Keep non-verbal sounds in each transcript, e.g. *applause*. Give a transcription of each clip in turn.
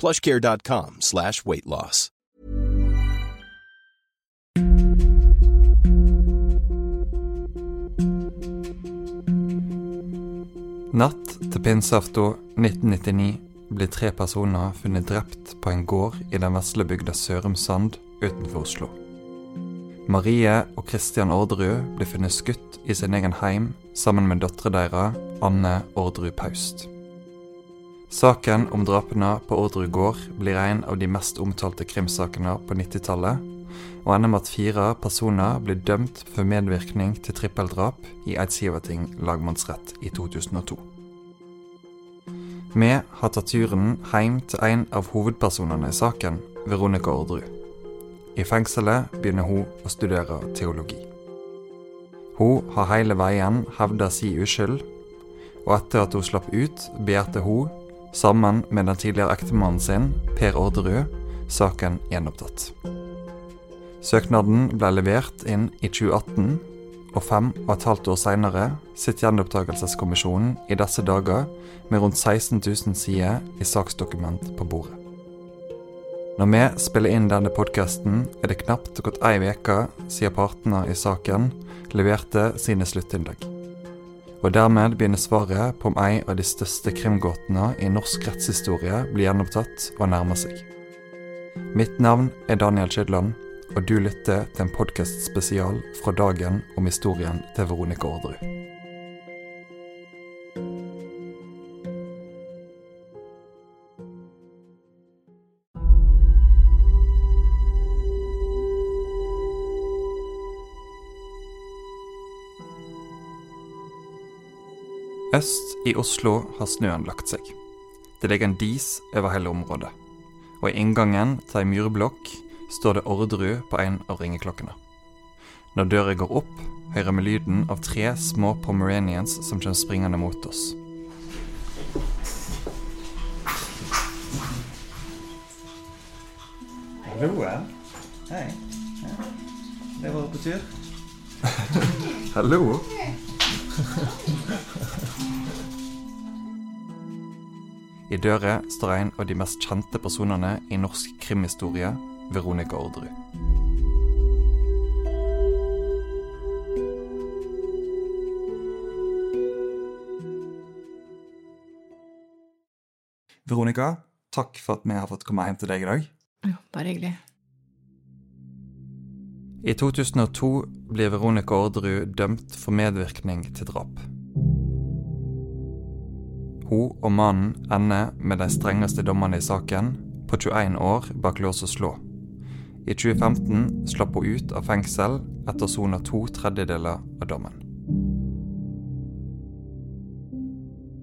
plushcare.com slash weight loss. Natt til pinseaften 1999 blir tre personer funnet drept på en gård i den vesle bygda Sørumsand utenfor Oslo. Marie og Christian Orderud blir funnet skutt i sin egen heim sammen med dattera deres, Anne Orderud Paust. Saken om drapene på Orderud gård blir en av de mest omtalte krimsakene på 90-tallet, og ender med at fire personer blir dømt for medvirkning til trippeldrap i Eidsivating lagmannsrett i 2002. Vi har tatt turen hjem til en av hovedpersonene i saken, Veronica Orderud. I fengselet begynner hun å studere teologi. Hun har hele veien hevda si uskyld, og etter at hun slapp ut, begjærte hun, sammen med den tidligere ektemannen sin, Per Orderud, saken gjenopptatt. Søknaden ble levert inn i 2018, og fem og et halvt år senere sitter Gjenopptakelseskommisjonen i disse dager med rundt 16 000 sider i saksdokument på bordet. Når vi spiller inn denne podkasten, er det knapt gått ei uke siden partene i saken leverte sine sluttinnlegg. Og dermed begynner svaret på om ei av de største krimgåtene i norsk rettshistorie blir gjenopptatt og nærmer seg. Mitt navn er Daniel Skydland, og du lytter til en podkastspesial fra dagen om historien til Veronica Orderud. Øst i Oslo har snøen lagt seg. Det ligger en dis over hele området. Og i inngangen til ei myrblokk står det Orderud på en av ringeklokkene. Når døra går opp, hører vi lyden av tre små pomeranians som kommer springende mot oss. Hallo. Hei. Ja. Jeg var på tur. Hallo! *laughs* I døra står en av de mest kjente personene i norsk krimhistorie, Veronica Orderud. Veronica, takk for at vi har fått komme hjem til deg i dag. Jo, bare hyggelig. I 2002 blir Veronica Orderud dømt for medvirkning til drap. Hun og mannen ender med de strengeste dommene i saken, på 21 år bak lås og slå. I 2015 slapp hun ut av fengsel etter å sone to tredjedeler av dommen.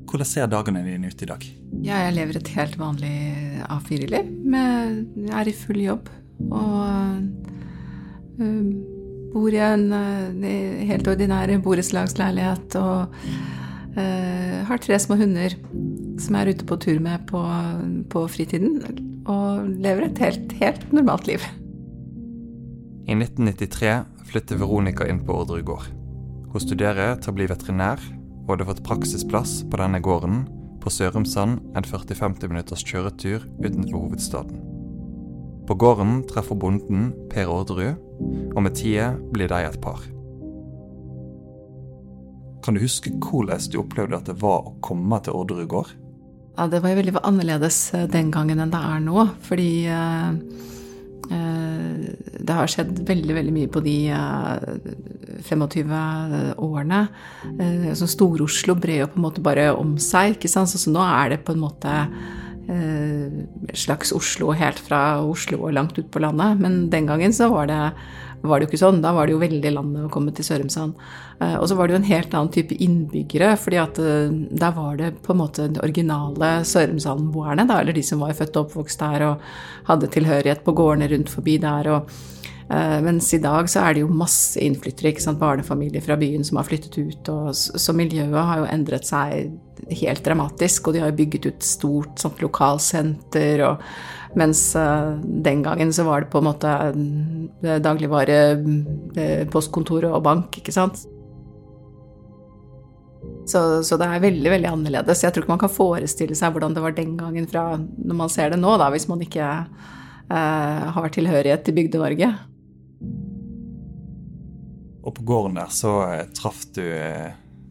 Hvordan ser dagene dine ut i dag? Ja, jeg lever et helt vanlig A4-liv. Jeg er i full jobb og øh, bor i en øh, helt ordinær borettslagsleilighet og har tre små hunder. som jeg er ute på tur med på, på fritiden, og lever et helt, helt normalt liv. I 1993 flytter Veronica inn på Orderud gård. Hun studerer til å bli veterinær, og hadde fått praksisplass på denne gården på Sørumsand, en 40-50 minutters kjøretur utenfor hovedstaden. På gården treffer bonden Per Orderud, og med tida blir de et par. Kan du huske hvordan du opplevde at det var å komme til Orderud gård? Ja, det var jo veldig annerledes eh, den gangen enn det er nå. Fordi eh, eh, det har skjedd veldig, veldig mye på de eh, 25 årene. Så Stor-Oslo brer jo på en måte bare om seg. ikke sant? Så, nå er det på en måte slags Oslo helt fra Oslo og langt ut på landet. Men den gangen så var det var det jo ikke sånn. Da var det jo veldig landet å komme til Sørumsand. Eh, og så var det jo en helt annen type innbyggere, fordi at eh, der var det på en måte de originale Sørumsand-boerne, eller de som var født og oppvokst der og hadde tilhørighet på gårdene rundt forbi der. og mens i dag så er det jo masse innflyttere, ikke sant? barnefamilier fra byen som har flyttet ut. Og, så miljøet har jo endret seg helt dramatisk, og de har jo bygget ut stort sånt lokalsenter. og mens uh, den gangen så var det på en måte uh, dagligvare, uh, postkontor og bank, ikke sant. Så, så, det er veldig veldig annerledes. Jeg tror ikke man kan forestille seg hvordan det var den gangen fra når man ser det nå, da, hvis man ikke har tilhørighet til Bygde-Norge. Og på gården der så traff du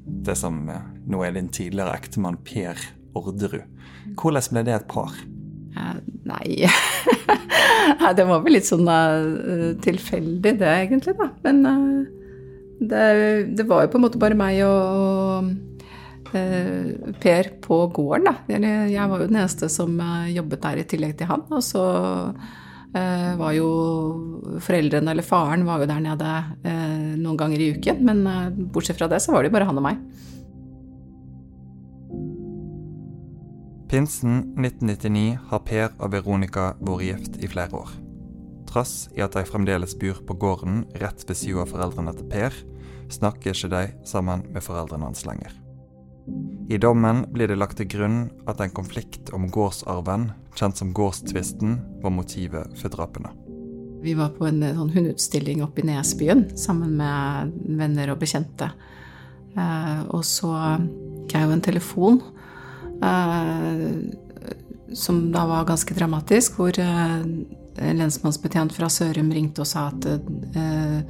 det som nå er din tidligere ektemann Per Orderud. Hvordan ble det et par? Nei *laughs* Det var vel litt sånn tilfeldig, det, egentlig, da. Men det, det, var jo på en måte bare meg og, og Per på gården, da. Jeg var jo den eneste som jobbet der i tillegg til han. Og så var jo foreldrene, eller faren, var jo der nede noen ganger i uken. Men bortsett fra det, så var det jo bare han og meg. Pinsen 1999 har Per og Veronica vært gift i flere år. Trass i at de fremdeles bor på gården rett ved sida av foreldrene til Per, snakker ikke de sammen med foreldrene hans lenger. I dommen blir det lagt til grunn at en konflikt om gårdsarven, kjent som gårdstvisten, var motivet for drapene. Vi var på en sånn hundeutstilling oppe i Nesbyen sammen med venner og bekjente. Eh, og så fikk jeg jo en telefon Eh, som da var ganske dramatisk, hvor eh, en lensmannsbetjent fra Sørum ringte og sa at eh,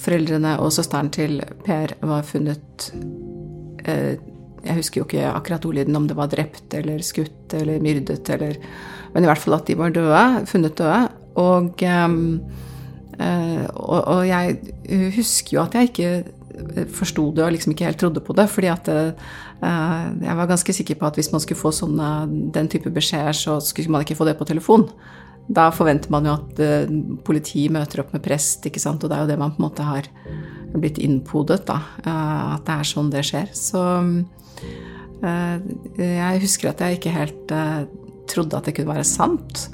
foreldrene og søsteren til Per var funnet Jeg husker jo ikke akkurat ordlyden, om det var drept eller skutt eller myrdet eller Men i hvert fall at de var døde, funnet døde. Og, og, og jeg husker jo at jeg ikke forsto det og liksom ikke helt trodde på det. fordi at uh, jeg var ganske sikker på at hvis man skulle få sånne, den type beskjeder, så skulle man ikke få det på telefon. Da forventer man jo at politiet møter opp med prest, ikke sant? og det er jo det man på en måte har blitt innpodet, da. At det er sånn det skjer. Så jeg husker at jeg ikke helt trodde at det kunne være sant.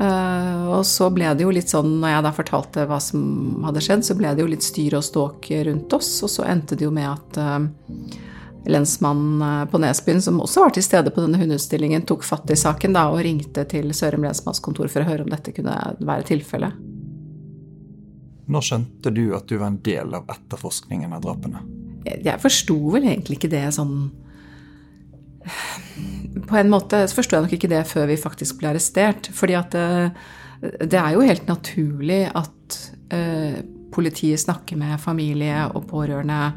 Uh, og så ble det jo litt sånn, når jeg da fortalte hva som hadde skjedd, så ble det jo litt styr og ståk rundt oss. Og så endte det jo med at lensmannen på Nesbyen, som også var til stede på denne hundeutstillingen, tok fatt i saken da og ringte til Sørum lensmannskontor for å høre om dette kunne være tilfellet. Når skjønte du at du var en del av etterforskningen av drapene? Jeg forsto vel egentlig ikke det sånn på en måte så forsto jeg nok ikke det før vi faktisk ble arrestert. Fordi at det, eh, det er jo helt naturlig at eh, politiet snakker med familie og pårørende,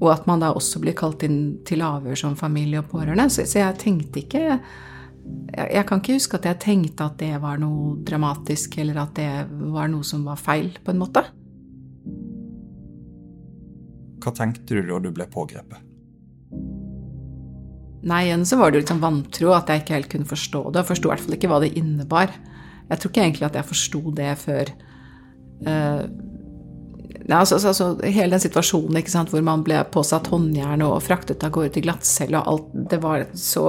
og at man da også blir kalt inn til avhør som familie og pårørende. Så, så jeg tenkte ikke jeg, jeg, kan ikke huske at jeg tenkte at det var noe dramatisk, eller at det var noe som var feil, på en måte. Hva tenkte du da du ble pågrepet? Nei, igjen så var det jo litt sånn vantro at jeg ikke helt kunne forstå det. Og forsto i hvert fall ikke hva det innebar. Jeg tror ikke egentlig at jeg forsto det før uh, Nei, altså, altså, altså, Hele den situasjonen ikke sant, hvor man ble påsatt håndjern og fraktet av gårde til glattcelle og alt Det var så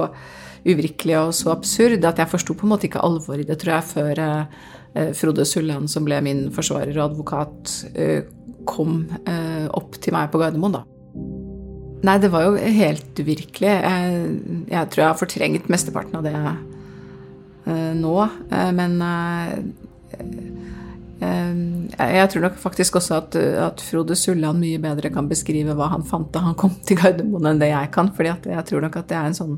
uvirkelig og så absurd at jeg forsto på en måte ikke alvoret i det, tror jeg, før uh, Frode Sulland, som ble min forsvarer og advokat, uh, kom opp til meg på Gardermoen, da. Nei, det var jo helt uvirkelig. Jeg, jeg tror jeg har fortrengt mesteparten av det uh, nå. Uh, men uh, jeg tror nok faktisk også at, at, Frode Sulland mye bedre kan beskrive hva han fant da han kom til Gardermoen, enn det jeg kan. fordi jeg tror nok at det er en sånn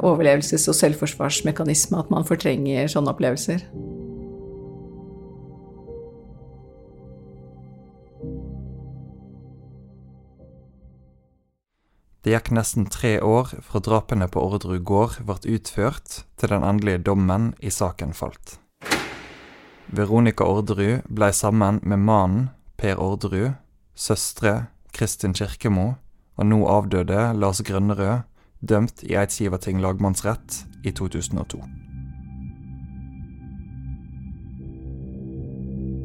overlevelses- og selvforsvarsmekanisme at man fortrenger sånne opplevelser. Det gikk nesten tre år fra drapene på Orderud gård ble utført, til den endelige dommen i saken falt. Veronica Orderud ble sammen med mannen Per Orderud, søstre Kristin Kirkemo og nå avdøde Lars Grønnerød dømt i Eidsivating lagmannsrett i 2002.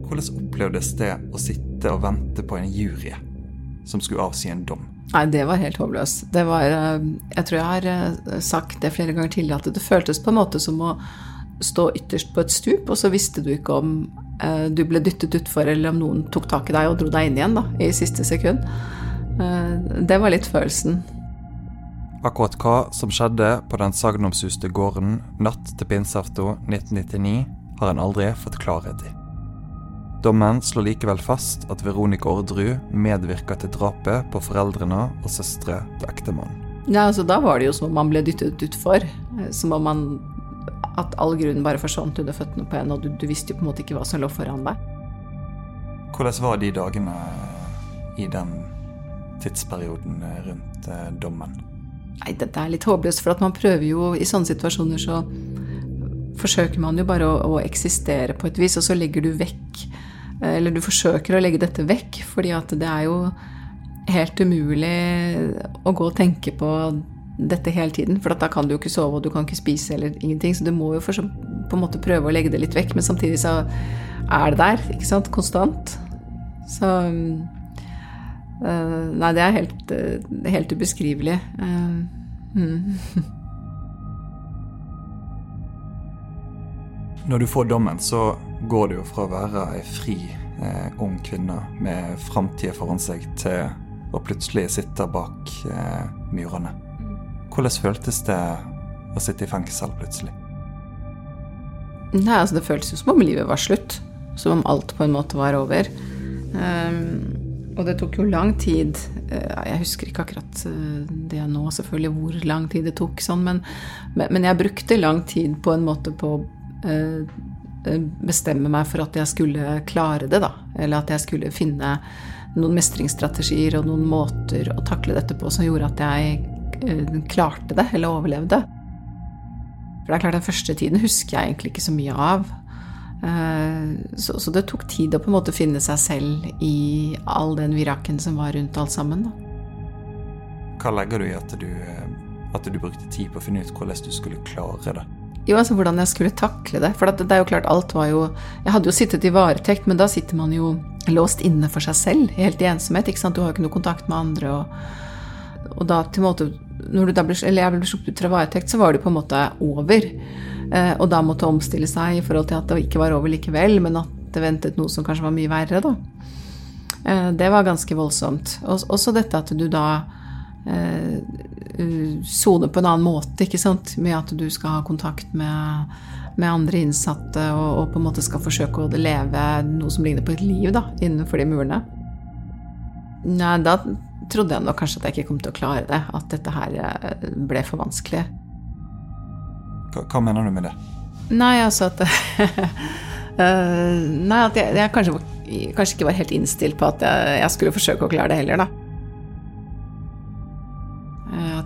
Hvordan opplevdes det å sitte og vente på en jury som skulle avsi en dom? Nei, det var helt håpløst. Det var eh, Jeg tror jeg har eh, sagt det flere ganger tidligere, at det føltes på en måte som å stå ytterst på et stup, og så visste du ikke om eh, du ble dyttet utfor, eller om noen tok tak i deg og dro deg inn igjen da, i siste sekund. Det var litt følelsen. Akkurat hva som skjedde på den sagnomsuste gården natt til pinseaften 1999, har en aldri fått klarhet i. Dommen slår likevel fast at Veronica Orderud medvirka til drapet på foreldrene og søstre til ektemannen. Ja, altså Da var det jo som om man ble dyttet utfor. Som om man At all grunnen bare forsvant under føttene på en, og du, du, visste jo på en måte ikke hva som lå foran deg. Hvordan var de dagene i den tidsperioden rundt eh, dommen? Nei, Dette er litt håpløst, for at man prøver jo i sånne situasjoner så forsøker man jo bare å, å eksistere på et vis, og så legger du vekk eller du forsøker å legge dette vekk, fordi at det er jo helt umulig å gå og tenke på dette hele tiden. For da kan du jo ikke sove, og du kan ikke spise eller ingenting. Så du må jo for, på en måte prøve å legge det litt vekk. Men samtidig så er det der, ikke sant? Konstant. Så uh, Nei, det er helt, uh, helt ubeskrivelig. Uh, mm. *laughs* Når du får dommen, så går det jo fra å være ei fri eh, ung kvinne med framtida foran seg, til å plutselig sitte bak eh, murene. Hvordan føltes det å sitte i fengsel plutselig? Nei, altså Det føltes jo som om livet var slutt. Som om alt på en måte var over. Um, og det tok jo lang tid. Uh, jeg husker ikke akkurat uh, det nå, selvfølgelig, hvor lang tid det tok, sånn, men, men, jeg brukte lang tid på en måte på Eh, eh, bestemme meg for at jeg skulle klare det, da. Eller at jeg skulle finne noen mestringsstrategier og noen måter å takle dette på som gjorde at jeg eh, klarte det, eller overlevde. For det er klart, den første tiden husker jeg egentlig ikke så mye av. Så, så, det tok tid å på en måte finne seg selv i all den viraken som var rundt alt sammen. Hva legger du i at du, at du brukte tid på å finne ut hvordan du skulle klare det? Jo, altså hvordan jeg skulle takle det. For det er jo klart, alt var jo Jeg hadde jo sittet i varetekt, men da sitter man jo låst inne for seg selv, helt i ensomhet. ikke sant? Du har jo ikke noe kontakt med andre. Og, og da til en måte Når du da ble, eller jeg ble sluppet ut fra varetekt, så var det på en måte over. Eh, og da måtte omstille seg i forhold til at det ikke var over likevel, men at det ventet noe som kanskje var mye verre, da. Eh, det var ganske voldsomt. Også dette at du da sone på en annen måte, ikke sant? med at du skal ha kontakt med, med andre innsatte og, og, på en måte skal forsøke å leve noe som ligner på et liv da, innenfor de murene. Nei, da trodde jeg nok kanskje at jeg ikke kom til å klare det. At dette her eh, ble for vanskelig. Hva, hva mener du med det? Nei, altså at uh, *laughs* Nei, at jeg, jeg kanskje, kanskje, ikke var helt innstilt på at jeg, jeg skulle forsøke å klare det heller, da.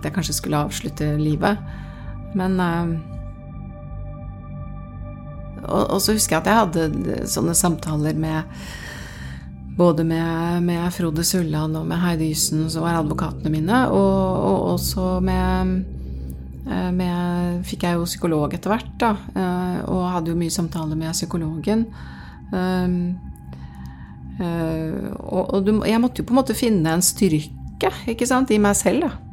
Eh, at jeg kanskje skulle avslutte livet. Men eh, og, og, så husker jeg at jeg hadde sånne samtaler med både med, med Frode Sulland og med Heidi Yssen, som var advokatene mine, og, og også med, eh, med Fikk jeg jo psykolog etter hvert, da, og hadde jo mye samtaler med psykologen. Og, og jeg måtte jo på en måte finne en styrke ikke sant, i meg selv, da.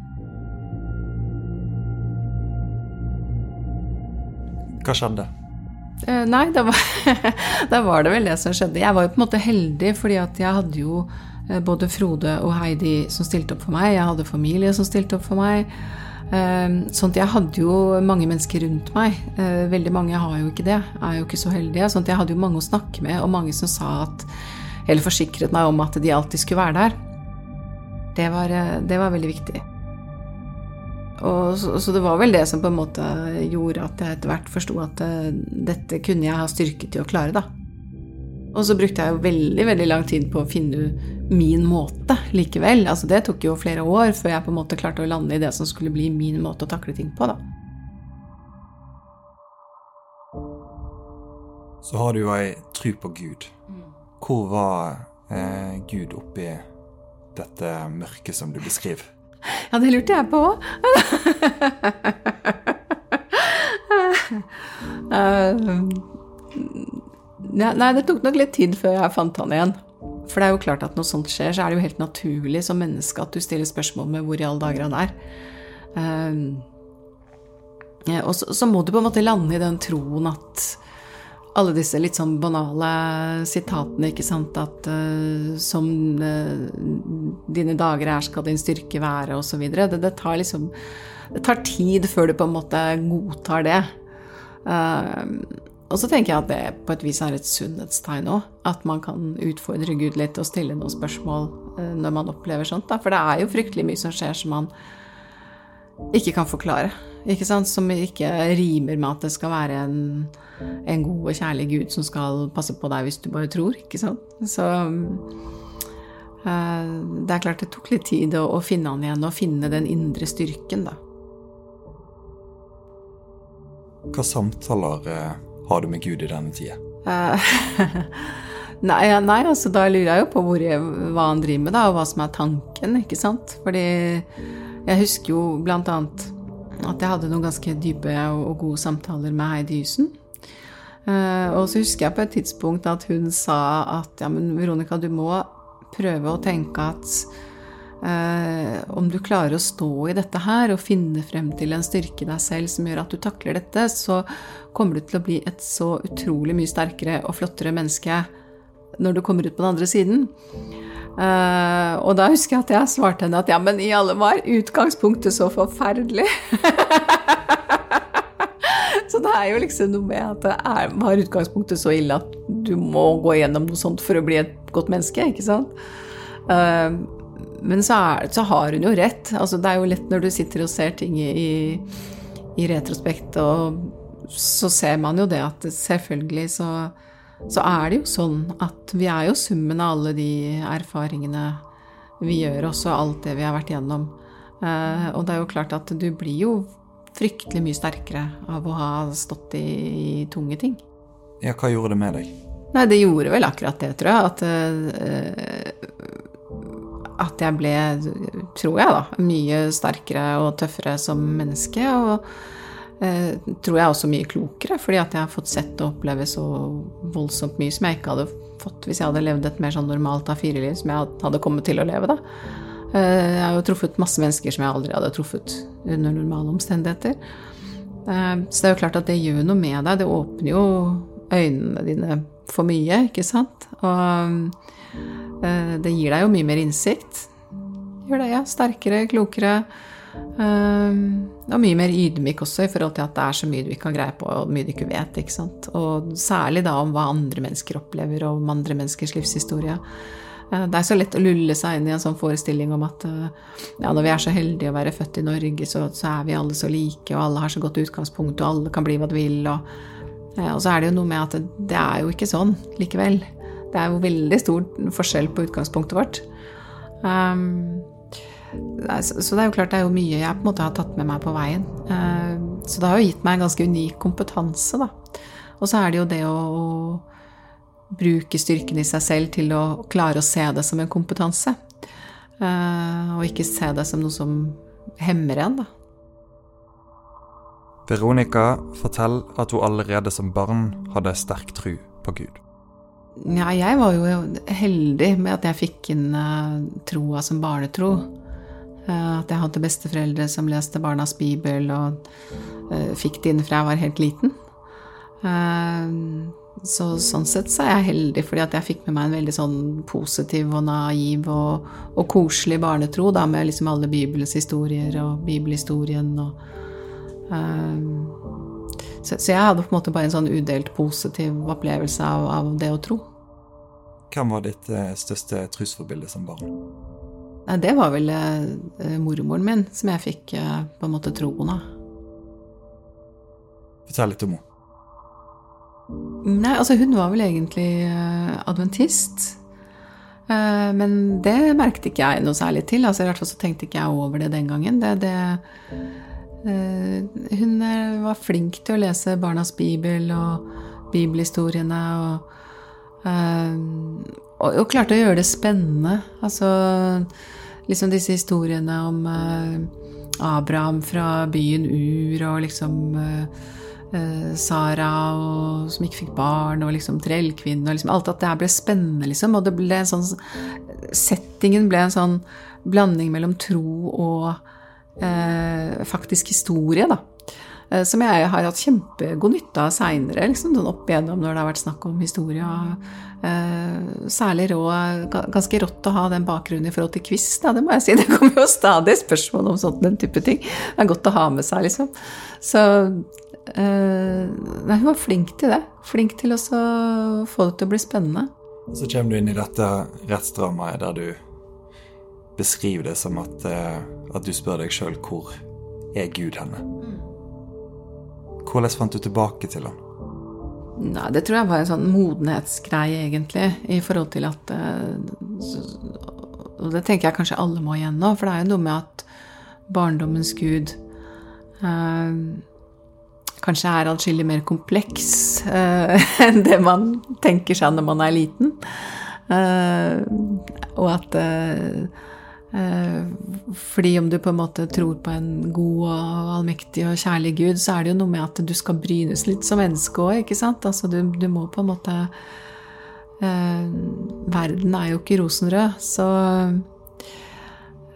Hva skjedde? Uh, nei, da var, *laughs* da var, det vel det som skjedde. Jeg var jo på en måte heldig, fordi at jeg hadde jo Eh, både Frode og Heidi som stilte opp for meg. Jeg hadde familie som stilte opp for meg. Sånn at jeg hadde jo mange mennesker rundt meg. Veldig mange har jo ikke det, er jo ikke så heldige. Sånn at jeg hadde jo mange å snakke med, og mange som sa at Eller forsikret meg om at de alltid skulle være der. Det var, det var veldig viktig. Og så, så, det var vel det som på en måte gjorde at jeg etter hvert forsto at uh, dette kunne jeg ha styrke til å klare, da. Og så brukte jeg jo veldig veldig lang tid på å finne min måte likevel. Altså Det tok jo flere år før jeg på en måte klarte å lande i det som skulle bli min måte å takle ting på, da. Så har du jo ei tru på Gud. Hvor var eh, Gud oppi dette mørket som du beskriver? Ja, det lurte jeg på òg. *laughs* nei, det tok nok litt tid før jeg fant han igjen. For det er jo klart at når sånt skjer, så er det jo helt naturlig som menneske at du stiller spørsmål med hvor i alle dager han er. Um, og så, så, må du på en måte lande i den troen at alle disse litt sånn banale sitatene, ikke sant, at uh, som uh, dine dager er, skal din styrke være, osv. Det, det tar liksom Det tar tid før du på en måte godtar det. Uh, og så tenker jeg at det på et vis er et sunnhetstegn òg. At man kan utfordre Gud litt og stille noen spørsmål når man opplever sånt. Da. For det er jo fryktelig mye som skjer som man ikke kan forklare. Ikke sant? Som ikke rimer med at det skal være en en god og kjærlig Gud som skal passe på deg hvis du bare tror, ikke sant. Så uh, det er klart det tok litt tid å, å finne han igjen, og finne den indre styrken, da. Hva samtaler uh, har du med Gud i denne tida? Uh, *laughs* nei, nei, altså da lurer jeg jo på hvor jeg, hva han driver med, da, og hva som er tanken, ikke sant. Fordi jeg husker jo blant annet at jeg hadde noen ganske dype og gode samtaler med Heidi Husen. Uh, og så husker jeg på et tidspunkt at hun sa at ja, men Veronica, du må prøve å tenke at uh, om du klarer å stå i dette her og finne frem til en styrke i deg selv som gjør at du takler dette, så kommer du til å bli et så utrolig mye sterkere og flottere menneske når du kommer ut på den andre siden. Uh, og da husker jeg at jeg svarte henne at ja, men i alle var utgangspunktet så forferdelig. *laughs* Så det er jo liksom noe med at det er, var utgangspunktet så ille at du må gå gjennom noe sånt for å bli et godt menneske, ikke sant. Uh, men så, er, så, har hun jo rett. Altså, det er jo lett når du sitter og ser ting i, i retrospekt, og så ser man jo det at selvfølgelig så, så er det jo sånn at vi er jo summen av alle de erfaringene vi gjør, oss, og alt det vi har vært gjennom. Uh, og det er jo klart at du blir jo fryktelig mye sterkere av å ha stått i, i tunge ting. Ja, hva gjorde det med deg? Nei, det gjorde vel akkurat det, tror jeg. At, uh, at jeg ble, tror jeg, da, mye sterkere og tøffere som menneske. Og tror jeg også mye klokere, fordi at jeg har fått sett og oppleve så voldsomt mye som jeg ikke hadde fått hvis jeg hadde levd et mer sånn normalt A4-liv som jeg hadde kommet til å leve, da. Eh, jeg har jo truffet masse mennesker som jeg aldri hadde truffet under normale omstendigheter. Eh, så det er jo klart at det gjør noe med deg. Det åpner jo øynene dine for mye, ikke sant? Og eh, det gir deg jo mye mer innsikt. Gjør det, ja. Sterkere, klokere. Og mye mer ydmyk også i forhold til at det er så mye du ikke har greie på, og mye du ikke vet. ikke sant? Og særlig da om hva andre mennesker opplever, og om andre menneskers livshistorie. Eh, det er så lett å lulle seg inn i en sånn forestilling om at eh, ja, når vi er så heldige å være født i Norge, så, så, er vi alle så like, og alle har så godt utgangspunkt, og alle kan bli hva de vil. Og, eh, og så er det jo noe med at det, det, er jo ikke sånn likevel. Det er jo veldig stor forskjell på utgangspunktet vårt. Um, så, det er jo klart det er jo mye jeg på en måte har tatt med meg på veien. Uh, så det har jo gitt meg en ganske unik kompetanse, da. Og så er det jo det å bruke styrken i seg selv til å klare å se det som en kompetanse. Eh, og ikke se det som noe som hemmer en, da. Veronica forteller at hun allerede som barn hadde sterk tro på Gud. Ja, jeg var jo heldig med at jeg fikk inn uh, troa som barnetro. Uh, at jeg hadde besteforeldre som leste barnas bibel, og uh, fikk det inn fra jeg var helt liten. så sånn sett så er jeg heldig, fordi at jeg fikk med meg en veldig sånn positiv og naiv og, og koselig barnetro, da, med liksom alle Bibelens historier og bibelhistorien og um, så, så, jeg hadde på en måte bare en sånn udelt positiv opplevelse av, av det å tro. Hvem var ditt eh, største trosforbilde som barn? Nei, det var vel eh, mormoren min, som jeg fikk eh, på en måte troen av. Fortell litt om henne. Nei, altså hun var vel egentlig eh, adventist. Uh, men det merket ikke jeg noe særlig til. Altså I hvert fall så tenkte ikke jeg over det den gangen. Det, det, uh, hun var flink til å lese Barnas bibel og bibelhistoriene og, og, og klarte å gjøre det spennende. Altså liksom disse historiene om Abraham fra byen Ur og liksom uh, Sara og, som ikke fikk barn, og liksom trellkvinne og liksom alt at det her ble spennende, liksom. Og det ble en sånn Settingen ble en sånn blanding mellom tro og uh, faktisk historie, da. Eh, som jeg har hatt kjempegod nytte av seinere, liksom, sånn opp igjennom når det har vært snakk om historie. Eh, særlig rå, ganske rått å ha den bakgrunnen i forhold til quiz, da, det må jeg si. *laughs* Det kommer jo stadig spørsmål om sånt, den type ting. Det er godt å ha med seg, liksom. Så Uh, nei, hun var flink til det. Flink til å få det til å bli spennende. Så kommer du inn i dette rettsdramaet der du beskriver det som at, at du spør deg sjøl hvor er Gud henne? Hvordan fant du tilbake til ham? Nei, Det tror jeg var en sånn modenhetsgreie, egentlig, i forhold til at uh, Og det tenker jeg kanskje alle må igjennom, for det er jo noe med at barndommens Gud eh, kanskje er atskillig mer kompleks eh, *laughs* enn det man tenker seg når man er liten. Eh, og at uh, fordi om du på en måte tror på en god og allmektig og kjærlig Gud, så er det jo noe med at du skal brynes litt som menneske òg, ikke sant? Altså du, du, må på en måte Verden er jo ikke rosenrød, så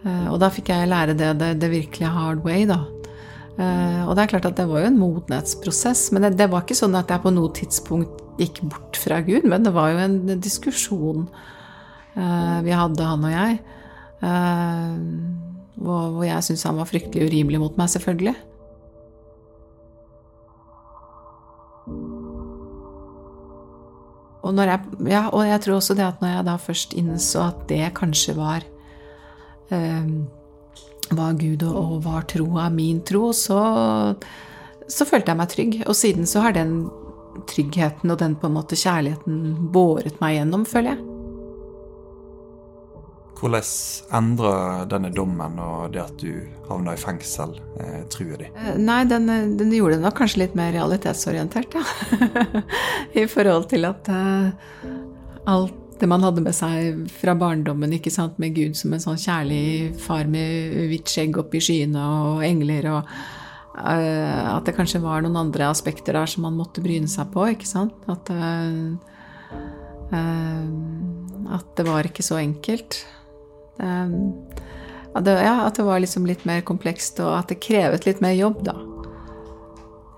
Og da fikk jeg lære det, det, det virkelige hard way, da. Eh, og det er klart at det var jo en modenhetsprosess. Men det, det, var ikke sånn at jeg på noe tidspunkt gikk bort fra Gud. Men det var jo en diskusjon uh, vi hadde, han og jeg. Uh, hvor, jeg syntes han var fryktelig urimelig mot meg, selvfølgelig. Og, jeg, ja, og jeg tror også det at når jeg da først innså at det kanskje var var Gud og, var troa min tro, så, så følte jeg meg trygg. Og siden så har den tryggheten og den på en måte kjærligheten båret meg gjennom, føler jeg. Hvordan endrer denne dommen og det at du havna i fengsel, eh, trua di? Eh, nei, den, den, gjorde det nok kanskje litt mer realitetsorientert, ja. *laughs* I forhold til at eh, alt det man hadde med seg fra barndommen, ikke sant, med Gud som en sånn kjærlig far med hvitt skjegg oppi skyene og engler, og eh, at det kanskje var noen andre aspekter der som man måtte bryne seg på, ikke sant. At, eh, uh, at det var ikke så enkelt. At det, ja, at det var liksom litt mer komplekst, og at det krevet litt mer jobb, da.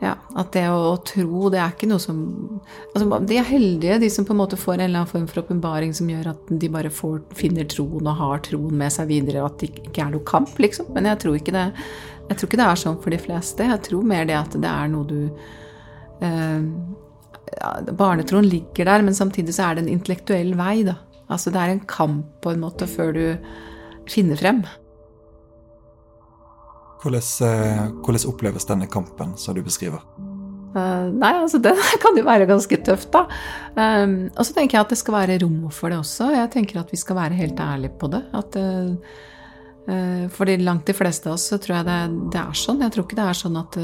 Ja, At det å, å, tro, det er ikke noe som altså, De er heldige, de som på en måte får en eller annen form for åpenbaring som gjør at de bare får, finner troen og har troen med seg videre, og at det ikke er noe kamp, liksom. Men jeg tror ikke det, jeg tror ikke det er sånn for de fleste. Jeg tror mer det at det er noe du eh, ja, Barnetroen ligger der, men samtidig så er det en intellektuell vei, da. Altså det er en kamp på en måte før du finner frem. Hvordan, eh, hvordan, oppleves denne kampen som du beskriver? Uh, nei, altså den *laughs* kan jo være ganske tøft, da. Um, og så tenker jeg at det skal være rom for det også. Jeg tenker at vi skal være helt ærlige på det. At, uh, uh, fordi langt de fleste av oss så tror jeg det, det, er sånn. Jeg tror ikke det er sånn at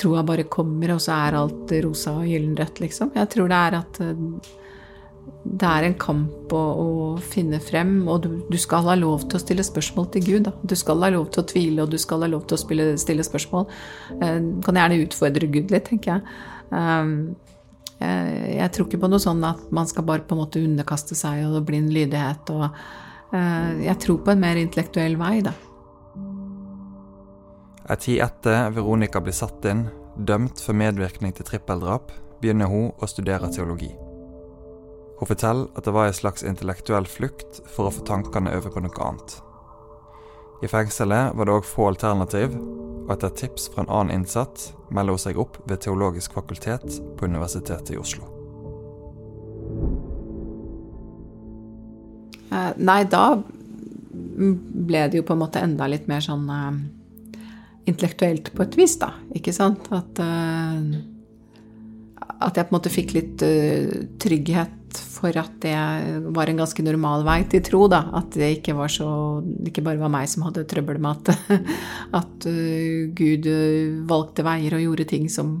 troa bare kommer, og så er alt rosa og gyllenrødt, liksom. Jeg tror det er at det er en kamp å, å finne frem, og du, du, skal ha lov til å stille spørsmål til Gud. Da. Du skal ha lov til å tvile, og du skal ha lov til å spille, stille spørsmål. Eh, du kan gjerne utfordre Gud litt, tenker jeg. Um, jeg, jeg tror ikke på noe sånn at man skal bare på en måte underkaste seg og blind lydighet. Og, uh, jeg tror på en mer intellektuell vei, da. Ei tid etter Veronica blir satt inn, dømt for medvirkning til trippeldrap, begynner hun å studere teologi. Hun forteller at det var en slags intellektuell flukt for å få tankene over på noe annet. I fengselet var det òg få alternativ, og etter tips fra en annen innsatt melder hun seg opp ved Teologisk fakultet på Universitetet i Oslo. Eh, nei, da ble det jo på en måte enda litt mer sånn uh, intellektuelt på et vis, da. Ikke sant? At, uh, at jeg på en måte fikk litt trygghet for at det var en ganske normal vei til tro, da. At det ikke var så ikke bare var meg som hadde trøbbel med at, *laughs* at Gud valgte veier og gjorde ting som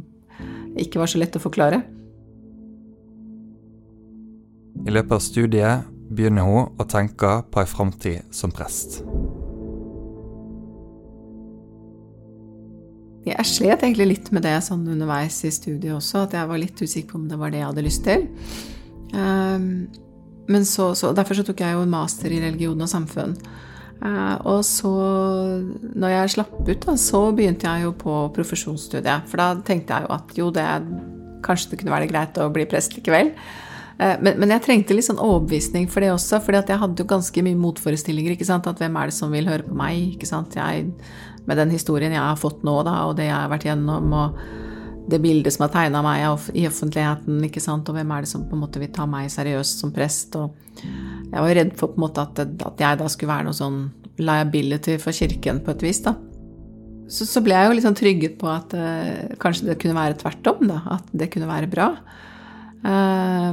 ikke var så lett å forklare. I løpet av studiet begynner hun å tenke på ei framtid som prest. Jeg slet egentlig litt med det sånn underveis i studiet også, at jeg var litt usikker på om det var det jeg hadde lyst til. Ehm, men så, så, Derfor så tok jeg jo en master i religion og samfunn. Eh, og så, når jeg slapp ut, da, så begynte jeg jo på profesjonsstudiet. For da tenkte jeg jo at jo, det kanskje det kunne være greit å bli prest likevel. Eh, men, men, jeg trengte litt sånn overbevisning for det også, for jeg hadde jo ganske mye motforestillinger. ikke sant, At hvem er det som vil høre på meg? ikke sant, jeg, Med den historien jeg har fått nå, da, og det jeg har vært gjennom, og det bildet som er tegna av meg i offentligheten, ikke sant, og hvem er det som på en måte vil ta meg seriøst som prest? og Jeg var redd for på en måte at, at jeg da skulle være noe sånn liability for kirken på et vis. da. Så, så ble jeg jo litt sånn trygget på at uh, kanskje det kunne være tvert om. At det kunne være bra. Uh,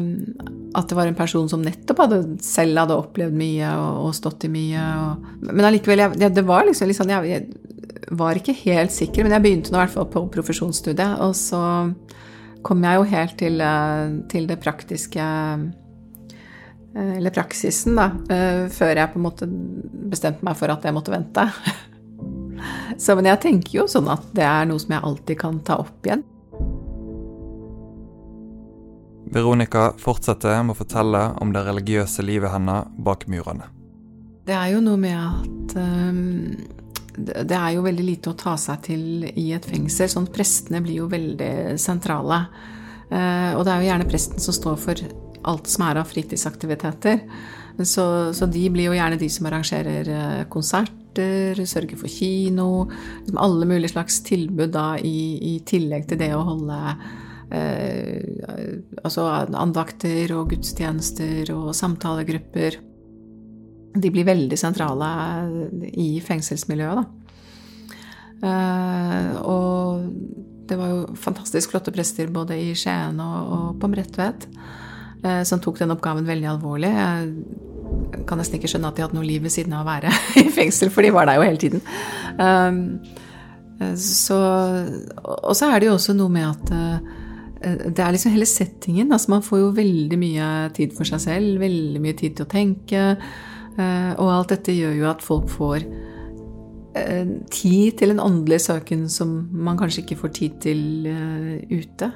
at det var en person som nettopp hadde, selv hadde opplevd mye og, og stått i mye. Og, men allikevel, det var liksom, liksom jeg, jeg, var ikke helt sikker, men jeg begynte nå i hvert fall på profesjonsstudiet. Og så kom jeg jo helt til, eh, til det praktiske eh, Eller praksisen, da. Eh, før jeg på en måte bestemte meg for at jeg måtte vente. *laughs* Så, men jeg tenker jo sånn at det er noe som jeg alltid kan ta opp igjen. Veronica fortsetter med å fortelle om det religiøse livet hennes bak murene. Det er jo noe med at um, det er jo veldig lite å ta seg til i et fengsel. sånn Prestene blir jo veldig sentrale. Uh, og det er jo gjerne presten som står for alt som er av fritidsaktiviteter. Så, så de blir jo gjerne de som arrangerer uh, konserter, sørger for kino liksom Alle mulige slags tilbud da i, i tillegg til det å holde eh, altså andakter og gudstjenester og samtalegrupper. De blir veldig sentrale i fengselsmiljøet, da. Eh, og det var jo fantastisk flotte prester både i Skien og, på Bredtvet eh, som tok den oppgaven veldig alvorlig. Jeg kan nesten ikke skjønne at de hadde noe liv ved siden av å være *laughs* i fengsel, for de var der jo hele tiden. Um, så, og så er det jo også noe med at Eh, det er liksom hele settingen. Altså man får jo veldig mye tid for seg selv, veldig mye tid til å tenke. Eh, og alt dette gjør jo at folk får eh, tid til en åndelig søken som man kanskje ikke får tid til ute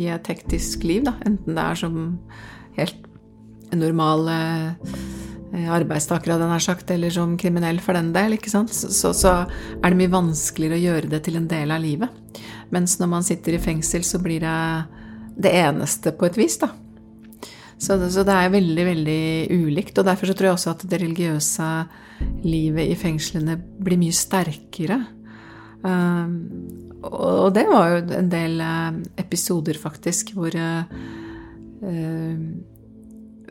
i et hektisk liv. Da. Enten det er som helt normale arbeidstaker, hadde jeg sagt, eller som kriminell for den del. ikke sant? Så, så, er det mye vanskeligere å gjøre det til en del av livet. Mens når man sitter i fengsel, så blir det det eneste på et vis, da. Så det, så det er veldig, veldig ulikt. Og derfor så tror jeg også at det religiøse livet i fengslene blir mye sterkere. Um, og det var jo en del uh, episoder, faktisk, hvor uh,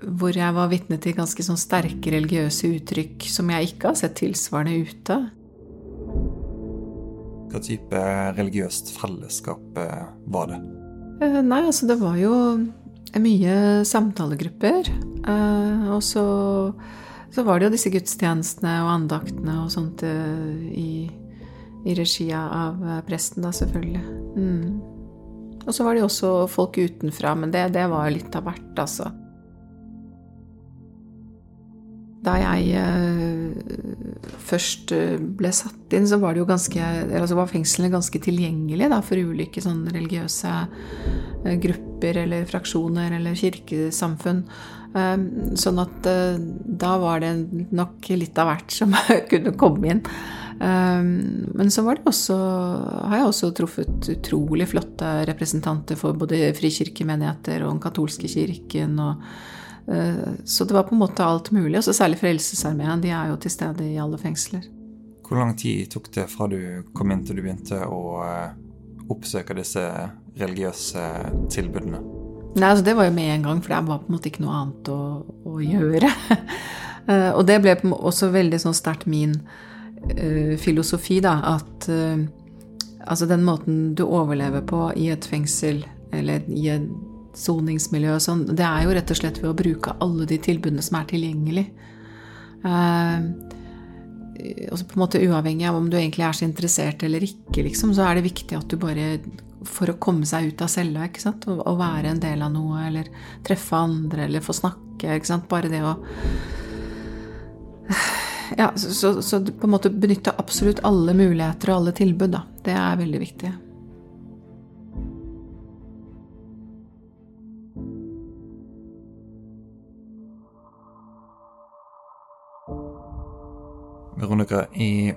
hvor jeg var vitne til ganske sånn sterke religiøse uttrykk som jeg ikke har sett tilsvarende ute. Hva type religiøst fellesskap eh, var det? Eh, nei, altså det var jo mye samtalegrupper. Eh, og så, så var det jo disse gudstjenestene og andaktene og sånt i, i regi av presten, da, selvfølgelig. Mm. Og så var det jo også folk utenfra, men det, det var litt av hvert, altså. Da jeg eh, først eh, ble satt inn, så var det jo ganske altså var fengselet ganske tilgjengelig da, for ulike sånn religiøse eh, grupper eller fraksjoner eller kirkesamfunn. Sånn at da var det nok litt av hvert som *laughs* kunne komme inn. Men så var det også, har jeg også truffet utrolig flotte representanter for både frikirkemenigheter og den katolske kirken. Og, så det var på en måte alt mulig. også særlig Frelsesarmeen. De er jo til stede i alle fengsler. Hvor lang tid tok det fra du kom inn til du begynte å oppsøke disse religiøse tilbudene? Nei, altså Det var jo med en gang, for det var på en måte ikke noe annet å, å gjøre. *laughs* og det ble også veldig sånn sterkt min uh, filosofi, da, at uh, altså den måten du overlever på i et fengsel eller i et soningsmiljø og sånn, det er jo rett og slett ved å bruke alle de tilbudene som er tilgjengelig. Uh, altså på en måte Uavhengig av om du egentlig er så interessert eller ikke, liksom, så er det viktig at du bare For å komme seg ut av cella, ikke sant, og være en del av noe, eller treffe andre, eller få snakke, ikke sant, bare det å Ja, så, så, så på en måte benytte absolutt alle muligheter og alle tilbud, da. Det er veldig viktig. Veronica, i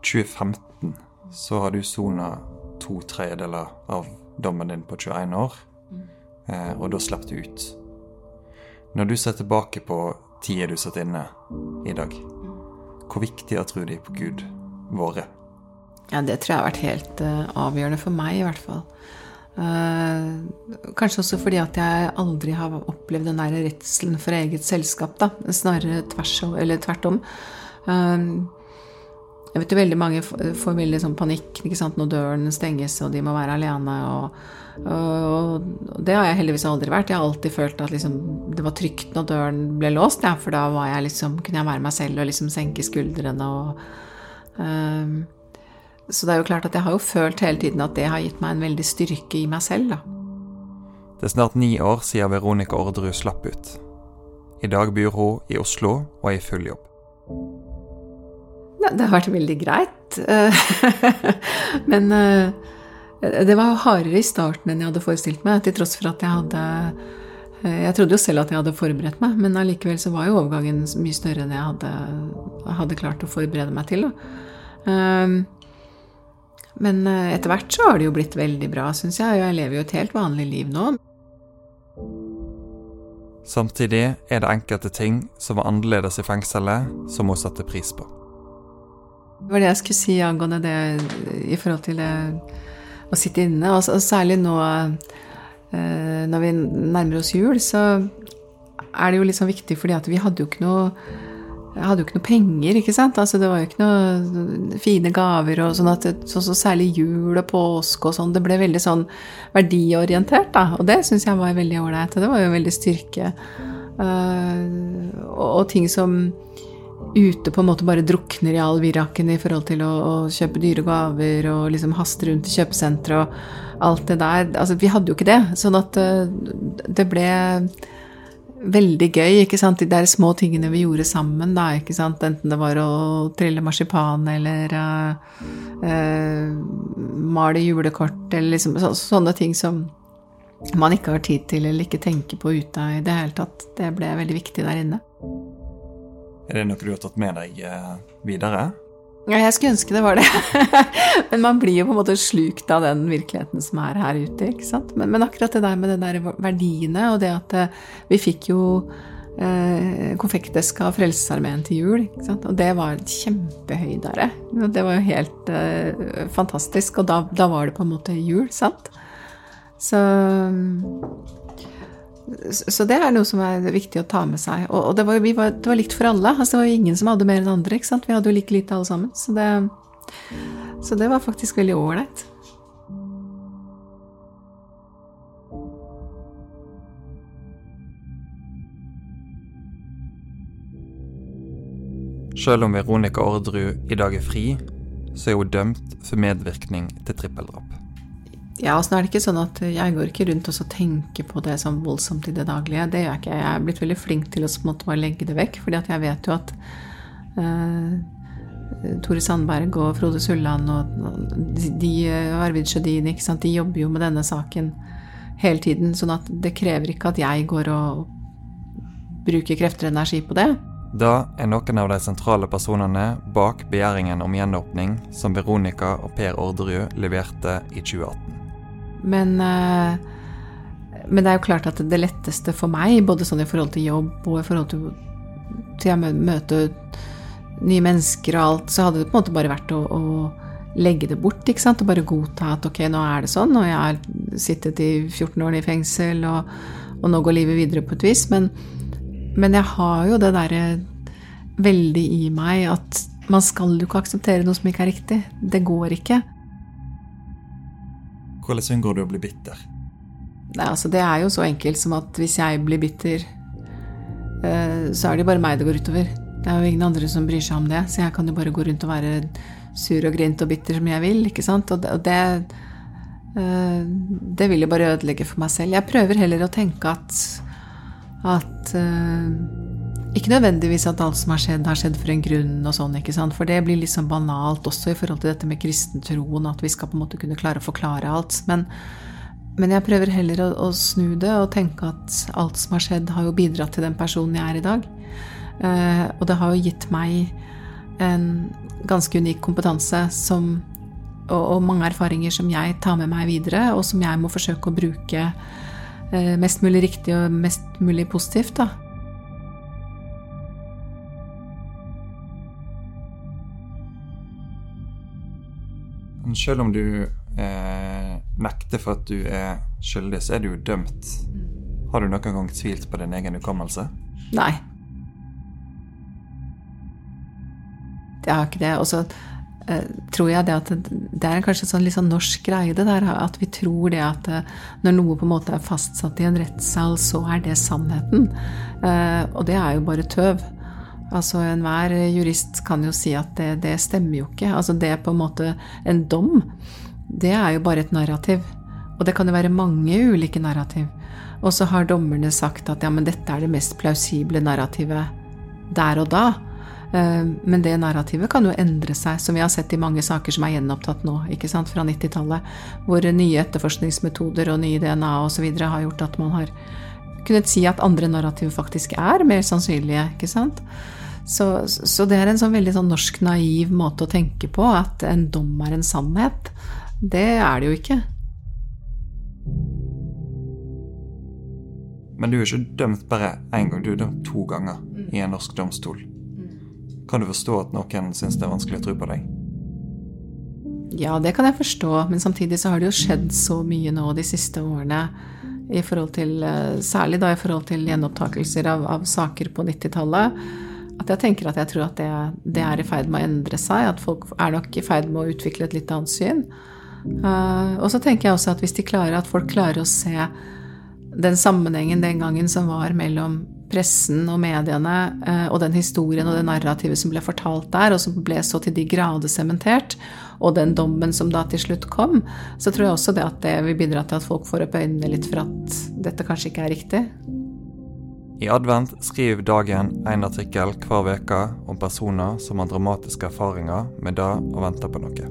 2015 så har du sona to tredjedeler av dommen din på 21 år, eh, og da slapp du ut. Når du ser tilbake på tida du satt inne i dag, hvor viktig har trua di på Gud vært? Ja, det tror jeg har vært helt uh, avgjørende for meg, i hvert fall. Uh, kanskje også fordi at jeg aldri har opplevd den der redselen for eget selskap, da. Snarere tvers, eller tvert om. Um, jeg vet jo veldig mange får veldig sånn panikk når døren stenges og de må være alene. Og, og, og, det har jeg heldigvis aldri vært. Jeg har alltid følt at liksom, det var trygt når døren ble låst, ja, for da jeg liksom, kunne jeg være meg selv og liksom senke skuldrene. Og, um, så det er jo klart at jeg har jo følt hele tiden at det har gitt meg en veldig styrke i meg selv. Da. Det er snart ni år siden Veronica Orderud slapp ut. I dag bor hun i Oslo og er i full jobb. Det har vært veldig greit. *laughs* Men eh, det var hardere i starten enn jeg hadde forestilt meg, til tross for at jeg hadde eh, Jeg trodde jo selv at jeg hadde forberedt meg, men allikevel så var jo overgangen mye større enn jeg hadde, hadde klart å forberede meg til. Men eh, etter hvert så har det jo blitt veldig bra, syns jeg, og jeg lever jo et helt vanlig liv nå. Samtidig er det enkelte ting som var annerledes i fengselet, som hun satte pris på. Det var det jeg skulle si angående det i forhold til det å sitte inne. Og særlig nå eh, når vi nærmer oss jul, så er det jo litt sånn viktig fordi at vi hadde jo ikke noe jeg hadde jo ikke noe penger, ikke sant. Altså, det var jo ikke noe fine gaver og sånn at så, så særlig jul og påske og sånn. Det ble veldig sånn verdiorientert, da. Og det syns jeg var veldig ålreit. Og det var jo veldig styrke. Uh, og, og, ting som ute på en måte bare drukner i all viraken i forhold til å, å kjøpe dyre gaver og liksom haste rundt i kjøpesentre og alt det der. Altså, vi hadde jo ikke det. Sånn at uh, det ble veldig gøy, ikke sant, de der små tingene vi gjorde sammen, da, ikke sant, enten det var å trille marsipan eller uh, uh, male julekort eller liksom så, sånne ting som man ikke har tid til eller ikke tenker på ute i det hele tatt. Det ble veldig viktig der inne. Er det noe du har tatt med deg eh, videre? Ja, jeg skulle ønske det var det. *laughs* men man blir jo på en måte slukt av den virkeligheten som er her ute. ikke sant? Men, men akkurat det der med de der verdiene, og det at eh, vi fikk jo eh, konfekteska av Frelsesarmeen til jul, ikke sant? og det var kjempehøydere. Det var jo helt eh, fantastisk, og da, da, var det på en måte jul, sant? Så så det er noe som er viktig å ta med seg. Og, det var, var, det, var, likt for alle. Altså, det var jo ingen som hadde mer enn andre. ikke sant? Vi hadde jo like lite alle sammen. Så det, så det var faktisk veldig ålreit. Selv om Veronica Orderud i dag er fri, så er hun dømt for medvirkning til trippeldrap. Ja, altså er det ikke sånn at jeg går ikke rundt og tenker på det sånn voldsomt i det daglige. Det gjør jeg ikke. Jeg er blitt veldig flink til å måte, bare legge det vekk, fordi jeg vet jo at uh, Tore Sandberg og Frode Sulland og, de, de Arvid Sjødin, ikke sant, de jobber jo med denne saken hele tiden. Sånn at det krever ikke at jeg går og bruker krefter og energi på det. Da er noen av de sentrale personene bak begjæringen om gjenåpning som Veronica og Per Orderud leverte i 2018. Men, eh, men det er jo klart at det letteste for meg, både sånn i forhold til jobb og i forhold til, til å møte nye mennesker og alt, så hadde det på en måte bare vært å, å legge det bort. ikke sant? Og bare godta at ok, nå er det sånn, og jeg har sittet i 14 år i fengsel, og, og nå går livet videre på et vis. Men, men jeg har jo det derre veldig i meg at man skal jo ikke akseptere noe som ikke er riktig. Det går ikke. Hvordan unngår du å bli bitter? Nei, altså Det er jo så enkelt som at hvis jeg blir bitter, eh, så er det bare meg det går utover. Det er jo ingen andre som bryr seg om det, så jeg kan jo bare gå rundt og være sur og grint og bitter som jeg vil. ikke sant? Og det, eh, det vil jo bare ødelegge for meg selv. Jeg prøver heller å tenke at, at eh, ikke nødvendigvis at alt som har skjedd, har skjedd for en grunn, og sånn, ikke sant? for det blir liksom banalt også i forhold til dette med kristentroen, at vi skal på en måte kunne klare å forklare alt. Men, men jeg prøver heller å, å, snu det og tenke at alt som har skjedd, har jo bidratt til den personen jeg er i dag. Eh, og det har jo gitt meg en ganske unik kompetanse som, og, og, mange erfaringer som jeg tar med meg videre, og som jeg må forsøke å bruke eh, mest mulig riktig og mest mulig positivt. da. Selv om du eh, nekter for at du er skyldig, så er du jo dømt. Har du noen gang tvilt på din egen hukommelse? Nei, Jeg har ikke det. Og så eh, tror jeg det at det er kanskje sånn litt sånn norsk greie, det der at vi tror det at uh, når noe på en måte er fastsatt i en rettssal, så er det sannheten. Eh, og det er jo bare tøv. Altså Enhver jurist kan jo si at det, det stemmer jo ikke. Altså det er på en måte En dom, det er jo bare et narrativ. Og det kan jo være mange ulike narrativ. Og så har dommerne sagt at ja, men dette er det mest plausible narrativet der og da. Eh, men det narrativet kan jo endre seg, som vi har sett i mange saker som er gjenopptatt nå, ikke sant, fra 90-tallet, hvor nye etterforskningsmetoder og nye DNA osv. har gjort at man har kunnet si at andre narrativ faktisk er mer sannsynlige, ikke sant. Så, så det er en sånn veldig sånn norsk naiv måte å tenke på, at en dom er en sannhet. Det er det jo ikke. Men du er ikke dømt bare én gang, du er dømt to ganger i en norsk domstol. Kan du forstå at noen syns det er vanskelig å tro på deg? Ja, det kan jeg forstå, men samtidig så har det jo skjedd så mye nå de siste årene. I forhold til, eh, særlig da i forhold til gjenopptakelser av, av saker på 90-tallet. At jeg tenker at jeg tror at det, det, er i ferd med å endre seg. At folk er nok i ferd med å utvikle et litt annet syn. Uh, og så tenker jeg også at hvis de klarer, at folk klarer å se den sammenhengen den gangen som var mellom pressen og mediene eh, og den historien og det narrativet som ble fortalt der, og som ble så til de grader sementert, og den dommen som da til slutt kom, så tror jeg også det at det vil bidra til at folk får opp øynene litt for at dette kanskje ikke er riktig. I advent skriver Dagen en artikkel hver uke om personer som har dramatiske erfaringer med det å vente på noe.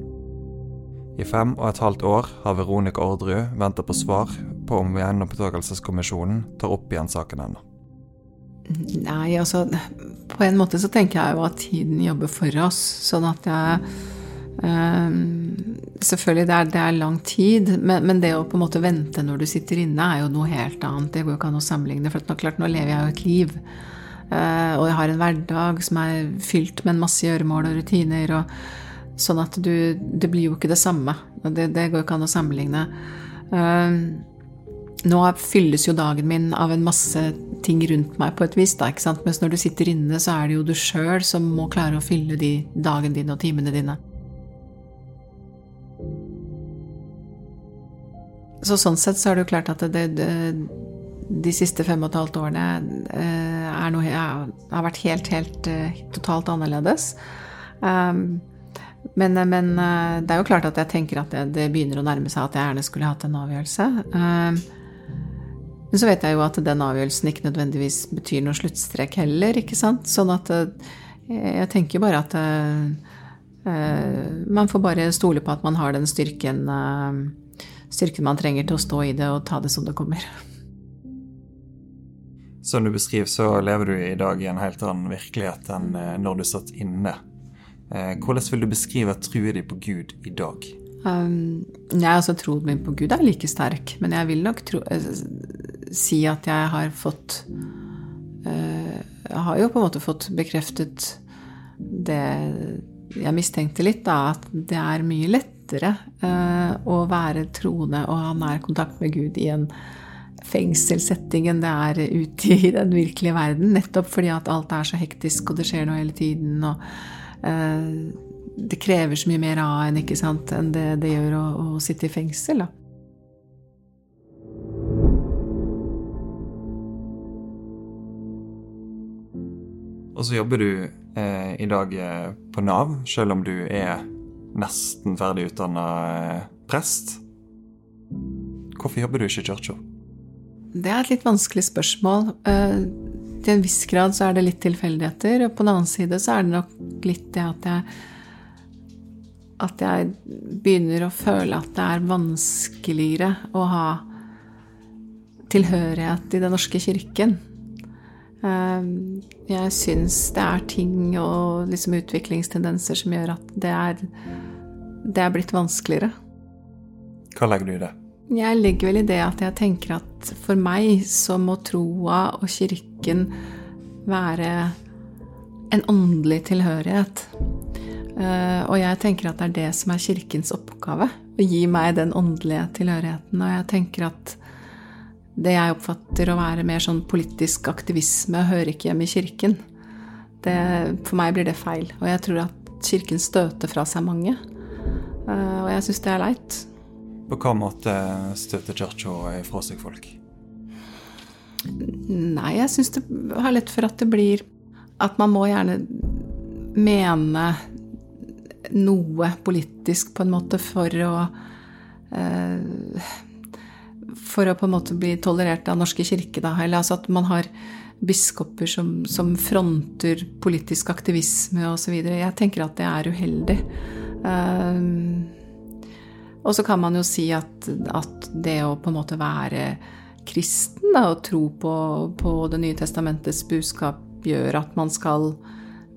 I fem og et halvt år har Veronica Orderud venta på svar på om Gjenopptakelseskommisjonen tar opp igjen saken hennes. Nei, altså På en måte så tenker jeg jo at tiden jobber for oss. Sånn at jeg um, Selvfølgelig, det er, det er, lang tid, men, men, det å på en måte vente når du sitter inne, er jo noe helt annet. Det går jo ikke an å sammenligne. For nå, klart, nå lever jeg jo et liv. Uh, og jeg har en hverdag som er fylt med en masse gjøremål og rutiner. Og, sånn at du Det blir jo ikke det samme. Det, det går jo ikke an å sammenligne. Uh, nå fylles jo dagen min av en masse ting rundt meg på et vis, da, ikke sant? mens når du sitter inne, så er det jo du sjøl som må klare å fylle de dagen din og timene dine. Så sånn sett så er det jo klart at det, det, de siste fem og et halvt årene eh, er noe, har vært helt, helt eh, totalt annerledes. Um, men, men, eh, det er jo klart at jeg tenker at det, det, begynner å nærme seg at jeg gjerne skulle hatt en avgjørelse. Um, men så vet jeg jo at den avgjørelsen ikke nødvendigvis betyr noe sluttstrek heller, ikke sant. Sånn at jeg tenker bare at man får bare stole på at man har den styrken, styrken man trenger til å stå i det og ta det som det kommer. Som du beskriver, så lever du i dag i en helt annen virkelighet enn eh, når du satt inne. Eh, hvordan vil du beskrive troen din på Gud i dag? Um, jeg altså Troen min på Gud er like sterk, men jeg vil nok tro, uh, si at jeg har fått uh, Jeg har jo på en måte fått bekreftet det jeg mistenkte litt, da, at det er mye lettere uh, å være troende og ha nær kontakt med Gud i en fengselssetting enn det er ute i den virkelige verden. Nettopp fordi at alt er så hektisk, og det skjer noe hele tiden. og det krever så mye mer av en ikke sant, enn det det gjør å, å sitte i fengsel. Da. Og så jobber du eh, i dag eh, på Nav, selv om du er nesten ferdig utdanna eh, prest. Hvorfor jobber du ikke i kirka? Det er et litt vanskelig spørsmål. Eh, til en viss grad så er det litt tilfeldigheter, og på den annen side så er det nok litt det at jeg at jeg begynner å føle at det er vanskeligere å ha tilhørighet i Den norske kirken. Ehm, jeg syns det er ting og liksom utviklingstendenser som gjør at det er, det er blitt vanskeligere. Hva legger du i det? Jeg legger vel i det at jeg tenker at for meg så må troa og kirken være en åndelig tilhørighet. Eh, og jeg tenker at det er det som er Kirkens oppgave. Å gi meg den åndelige tilhørigheten. Og jeg tenker at det jeg oppfatter å være mer sånn politisk aktivisme, hører ikke hjemme i Kirken. Det, for meg blir det feil. Og jeg tror at Kirken støter fra seg mange. Eh, og jeg syns det er leit. På hva måte støter Kirka ifra seg folk? Nei, jeg syns det har lett for at det blir At man må gjerne mene noe politisk, på en måte, for å eh, For å på en måte bli tolerert av Norske kirke, da. Eller altså at man har biskoper som, som fronter politisk aktivisme osv. Jeg tenker at det er uheldig. Um, og så kan man jo si at, at, det å på en måte være kristen da, og tro på, på Det nye testamentets budskap gjør at man skal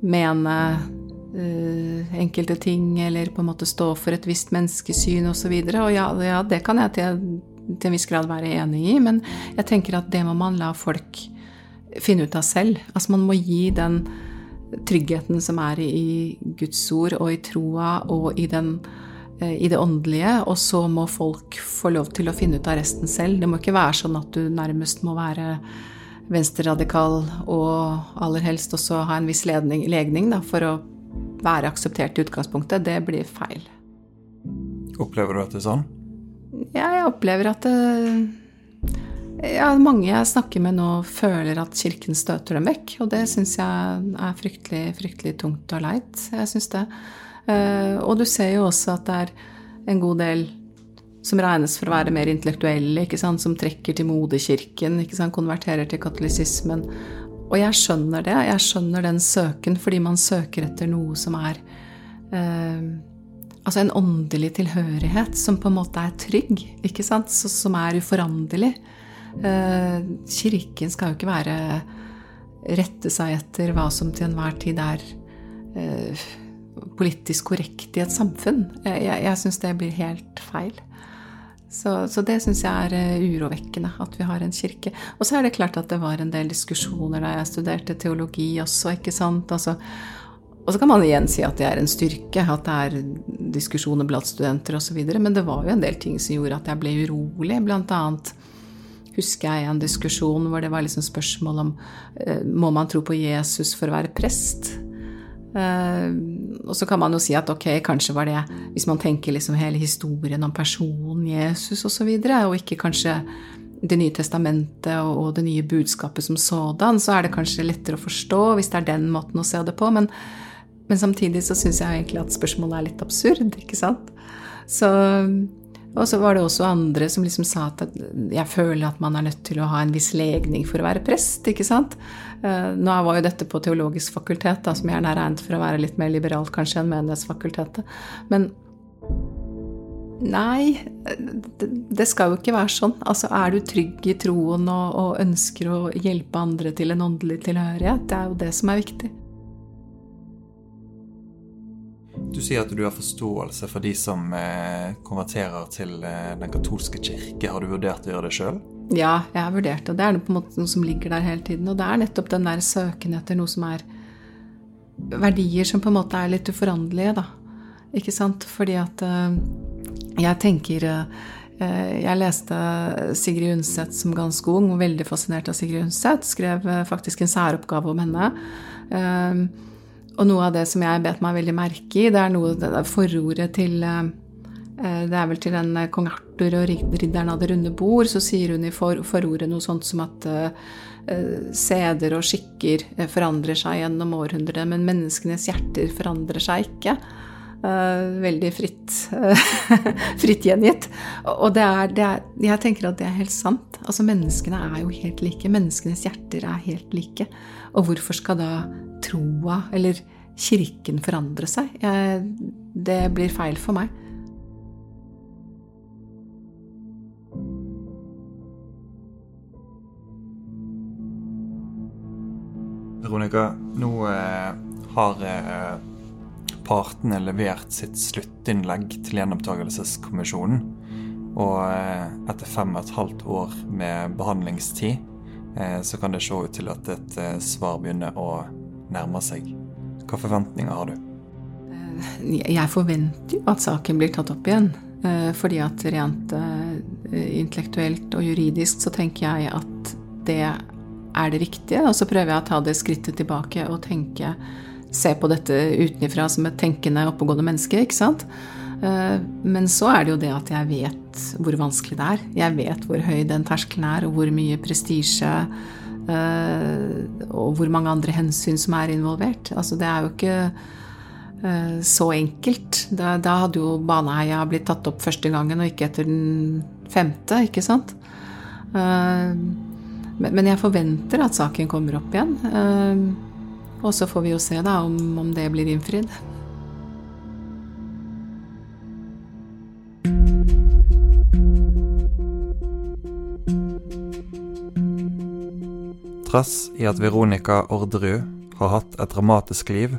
mene uh, enkelte ting, eller på en måte stå for et visst menneskesyn osv. Og, så og ja, ja, det kan jeg til, til, en viss grad være enig i, men jeg tenker at det må man la folk finne ut av selv. Altså man må gi den tryggheten som er i Guds ord og i troa og i, den, uh, i det åndelige, og så må folk få lov til å finne ut av resten selv. Det må ikke være sånn at du nærmest må være venstreradikal og aller helst også ha en viss ledning, legning da, for å være akseptert i utgangspunktet, det blir feil. Opplever du at det er sånn? Ja, jeg opplever at det, ja, mange jeg snakker med nå, føler at Kirken støter dem vekk. Og det syns jeg er fryktelig, fryktelig tungt og leit. Jeg syns det. Eh, og du ser jo også at det er en god del som regnes for å være mer intellektuelle, som trekker til moderkirken, konverterer til katolisismen. Og jeg skjønner det. Jeg skjønner den søken fordi man søker etter noe som er eh, Altså en åndelig tilhørighet som på en måte er trygg, ikke sant? Så, som er uforanderlig. Eh, kirken skal jo ikke være rette seg etter hva som til enhver tid er eh, politisk korrekt i et samfunn. Jeg, jeg, jeg syns det blir helt feil. Så, så det syns jeg er eh, urovekkende, at vi har en kirke. Og så er det klart at det var en del diskusjoner da jeg studerte teologi også, ikke sant. Altså, og så kan man igjen si at det er en styrke, at det er diskusjoner blant studenter osv. Men det var jo en del ting som gjorde at jeg ble urolig. Blant annet husker jeg en diskusjon hvor det var liksom spørsmål om eh, må man tro på Jesus for å være prest. Uh, og så kan man jo si at ok, kanskje var det Hvis man tenker liksom hele historien om personen Jesus osv., og, så videre, og ikke kanskje Det nye testamentet og, det nye budskapet som sådan, så er det kanskje lettere å forstå hvis det er den måten å se det på. Men, men samtidig så syns jeg egentlig at spørsmålet er litt absurd, ikke sant? Så og så var det også andre som liksom sa at jeg føler at man er nødt til å ha en viss legning for å være prest, ikke sant. Eh, nå var jo dette på teologisk fakultet, da, som gjerne er regnet for å være litt mer liberalt kanskje enn Menighetsfakultetet. Men Nei, det skal jo ikke være sånn. Altså, er du trygg i troen og, og, ønsker å hjelpe andre til en åndelig tilhørighet, det er jo det som er viktig. Du sier at du har forståelse for de som eh, konverterer til eh, den katolske kirke. Har du vurdert å gjøre det sjøl? Ja, jeg har vurdert det. Det er på en måte noe som ligger der hele tiden. Og det er nettopp den der søken etter noe som er verdier som på en måte er litt uforanderlige, da. Ikke sant? Fordi at uh, jeg tenker Jeg leste Sigrid Undset som ganske ung, og veldig fascinert av Sigrid Undset. Skrev faktisk en særoppgave om henne. Og noe av det som jeg bet meg veldig merke i, det er noe det er forordet til det er vel til den kong Arthur og ridderen av det runde bord, så sier hun i for, forordet noe sånt som at seder og skikker forandrer seg gjennom århundrene, men menneskenes hjerter forandrer seg ikke. Veldig fritt, *laughs* fritt gjengitt. Og det er, det er, jeg tenker at det er helt sant. Altså Menneskene er jo helt like. Menneskenes hjerter er helt like. Og hvorfor skal da troa eller kirken forandre seg? Jeg, det blir feil for meg. Veronica, nå eh, har eh, partene levert sitt sluttinnlegg til gjenopptakelseskommisjonen. Og eh, etter fem og et halvt år med behandlingstid, eh, så kan det se ut til at et eh, svar begynner å nærme seg. Hva forventninger har du? Jeg forventer jo at saken blir tatt opp igjen. Fordi at rent intellektuelt og juridisk så tenker jeg at det er det riktige. Og så prøver jeg å ta det skrittet tilbake og tenke se på dette utenfra som et tenkende, oppegående menneske, ikke sant. Eh, men så er det jo det at jeg vet hvor vanskelig det er. Jeg vet hvor høy den terskelen er, og hvor mye prestisje eh, og hvor mange andre hensyn som er involvert. Altså, det er jo ikke eh, så enkelt. Da, da hadde jo Baneheia blitt tatt opp første gangen, og ikke etter den femte, ikke sant? Men jeg forventer at saken kommer opp igjen. Og så får vi jo se da om, om det blir innfridd. Trass i at Veronica Orderud har hatt et dramatisk liv,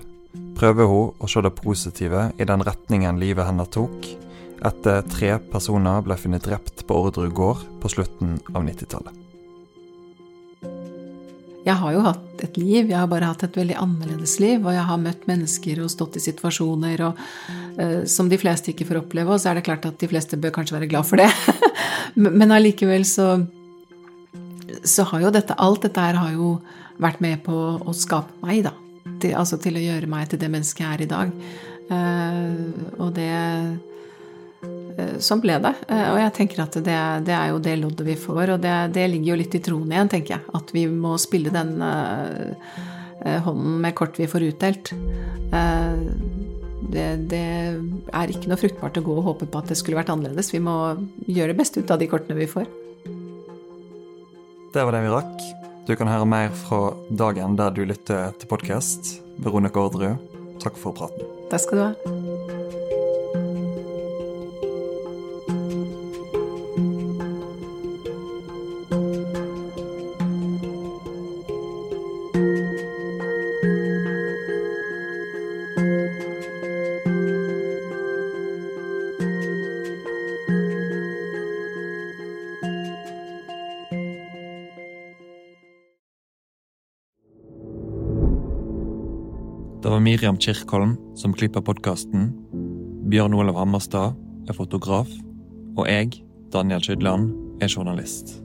prøver hun å se det positive i den retningen livet hennes tok, etter tre personer ble funnet drept på Orderud gård på slutten av 90-tallet. Jeg har jo hatt et liv, jeg har bare hatt et veldig annerledes liv. Og jeg har møtt mennesker og stått i situasjoner og, uh, som de fleste ikke får oppleve. Og så er det klart at de fleste bør kanskje være glad for det. *laughs* Men allikevel så, så har jo dette Alt dette her har jo vært med på å skape meg, da. Til, altså til å gjøre meg til det mennesket jeg er i dag. Uh, og det uh, sånn ble det. Uh, og jeg tenker at det, det er jo det loddet vi får. Og det, det, ligger jo litt i troen igjen, tenker jeg. At vi må spille den hånden med kort vi får utdelt. Det, det, er ikke noe fruktbart å gå og håpe på at det skulle vært annerledes. Vi må gjøre det beste ut av de kortene vi får. Det var det vi rakk. Du kan høre mer fra dagen der du lytter til podkast. Veronica Orderud, takk for praten. Takk skal du ha. Miriam Kirkholm som klipper podkasten. Bjørn Olav Hammerstad er fotograf. Og jeg, Daniel Skydland, er journalist.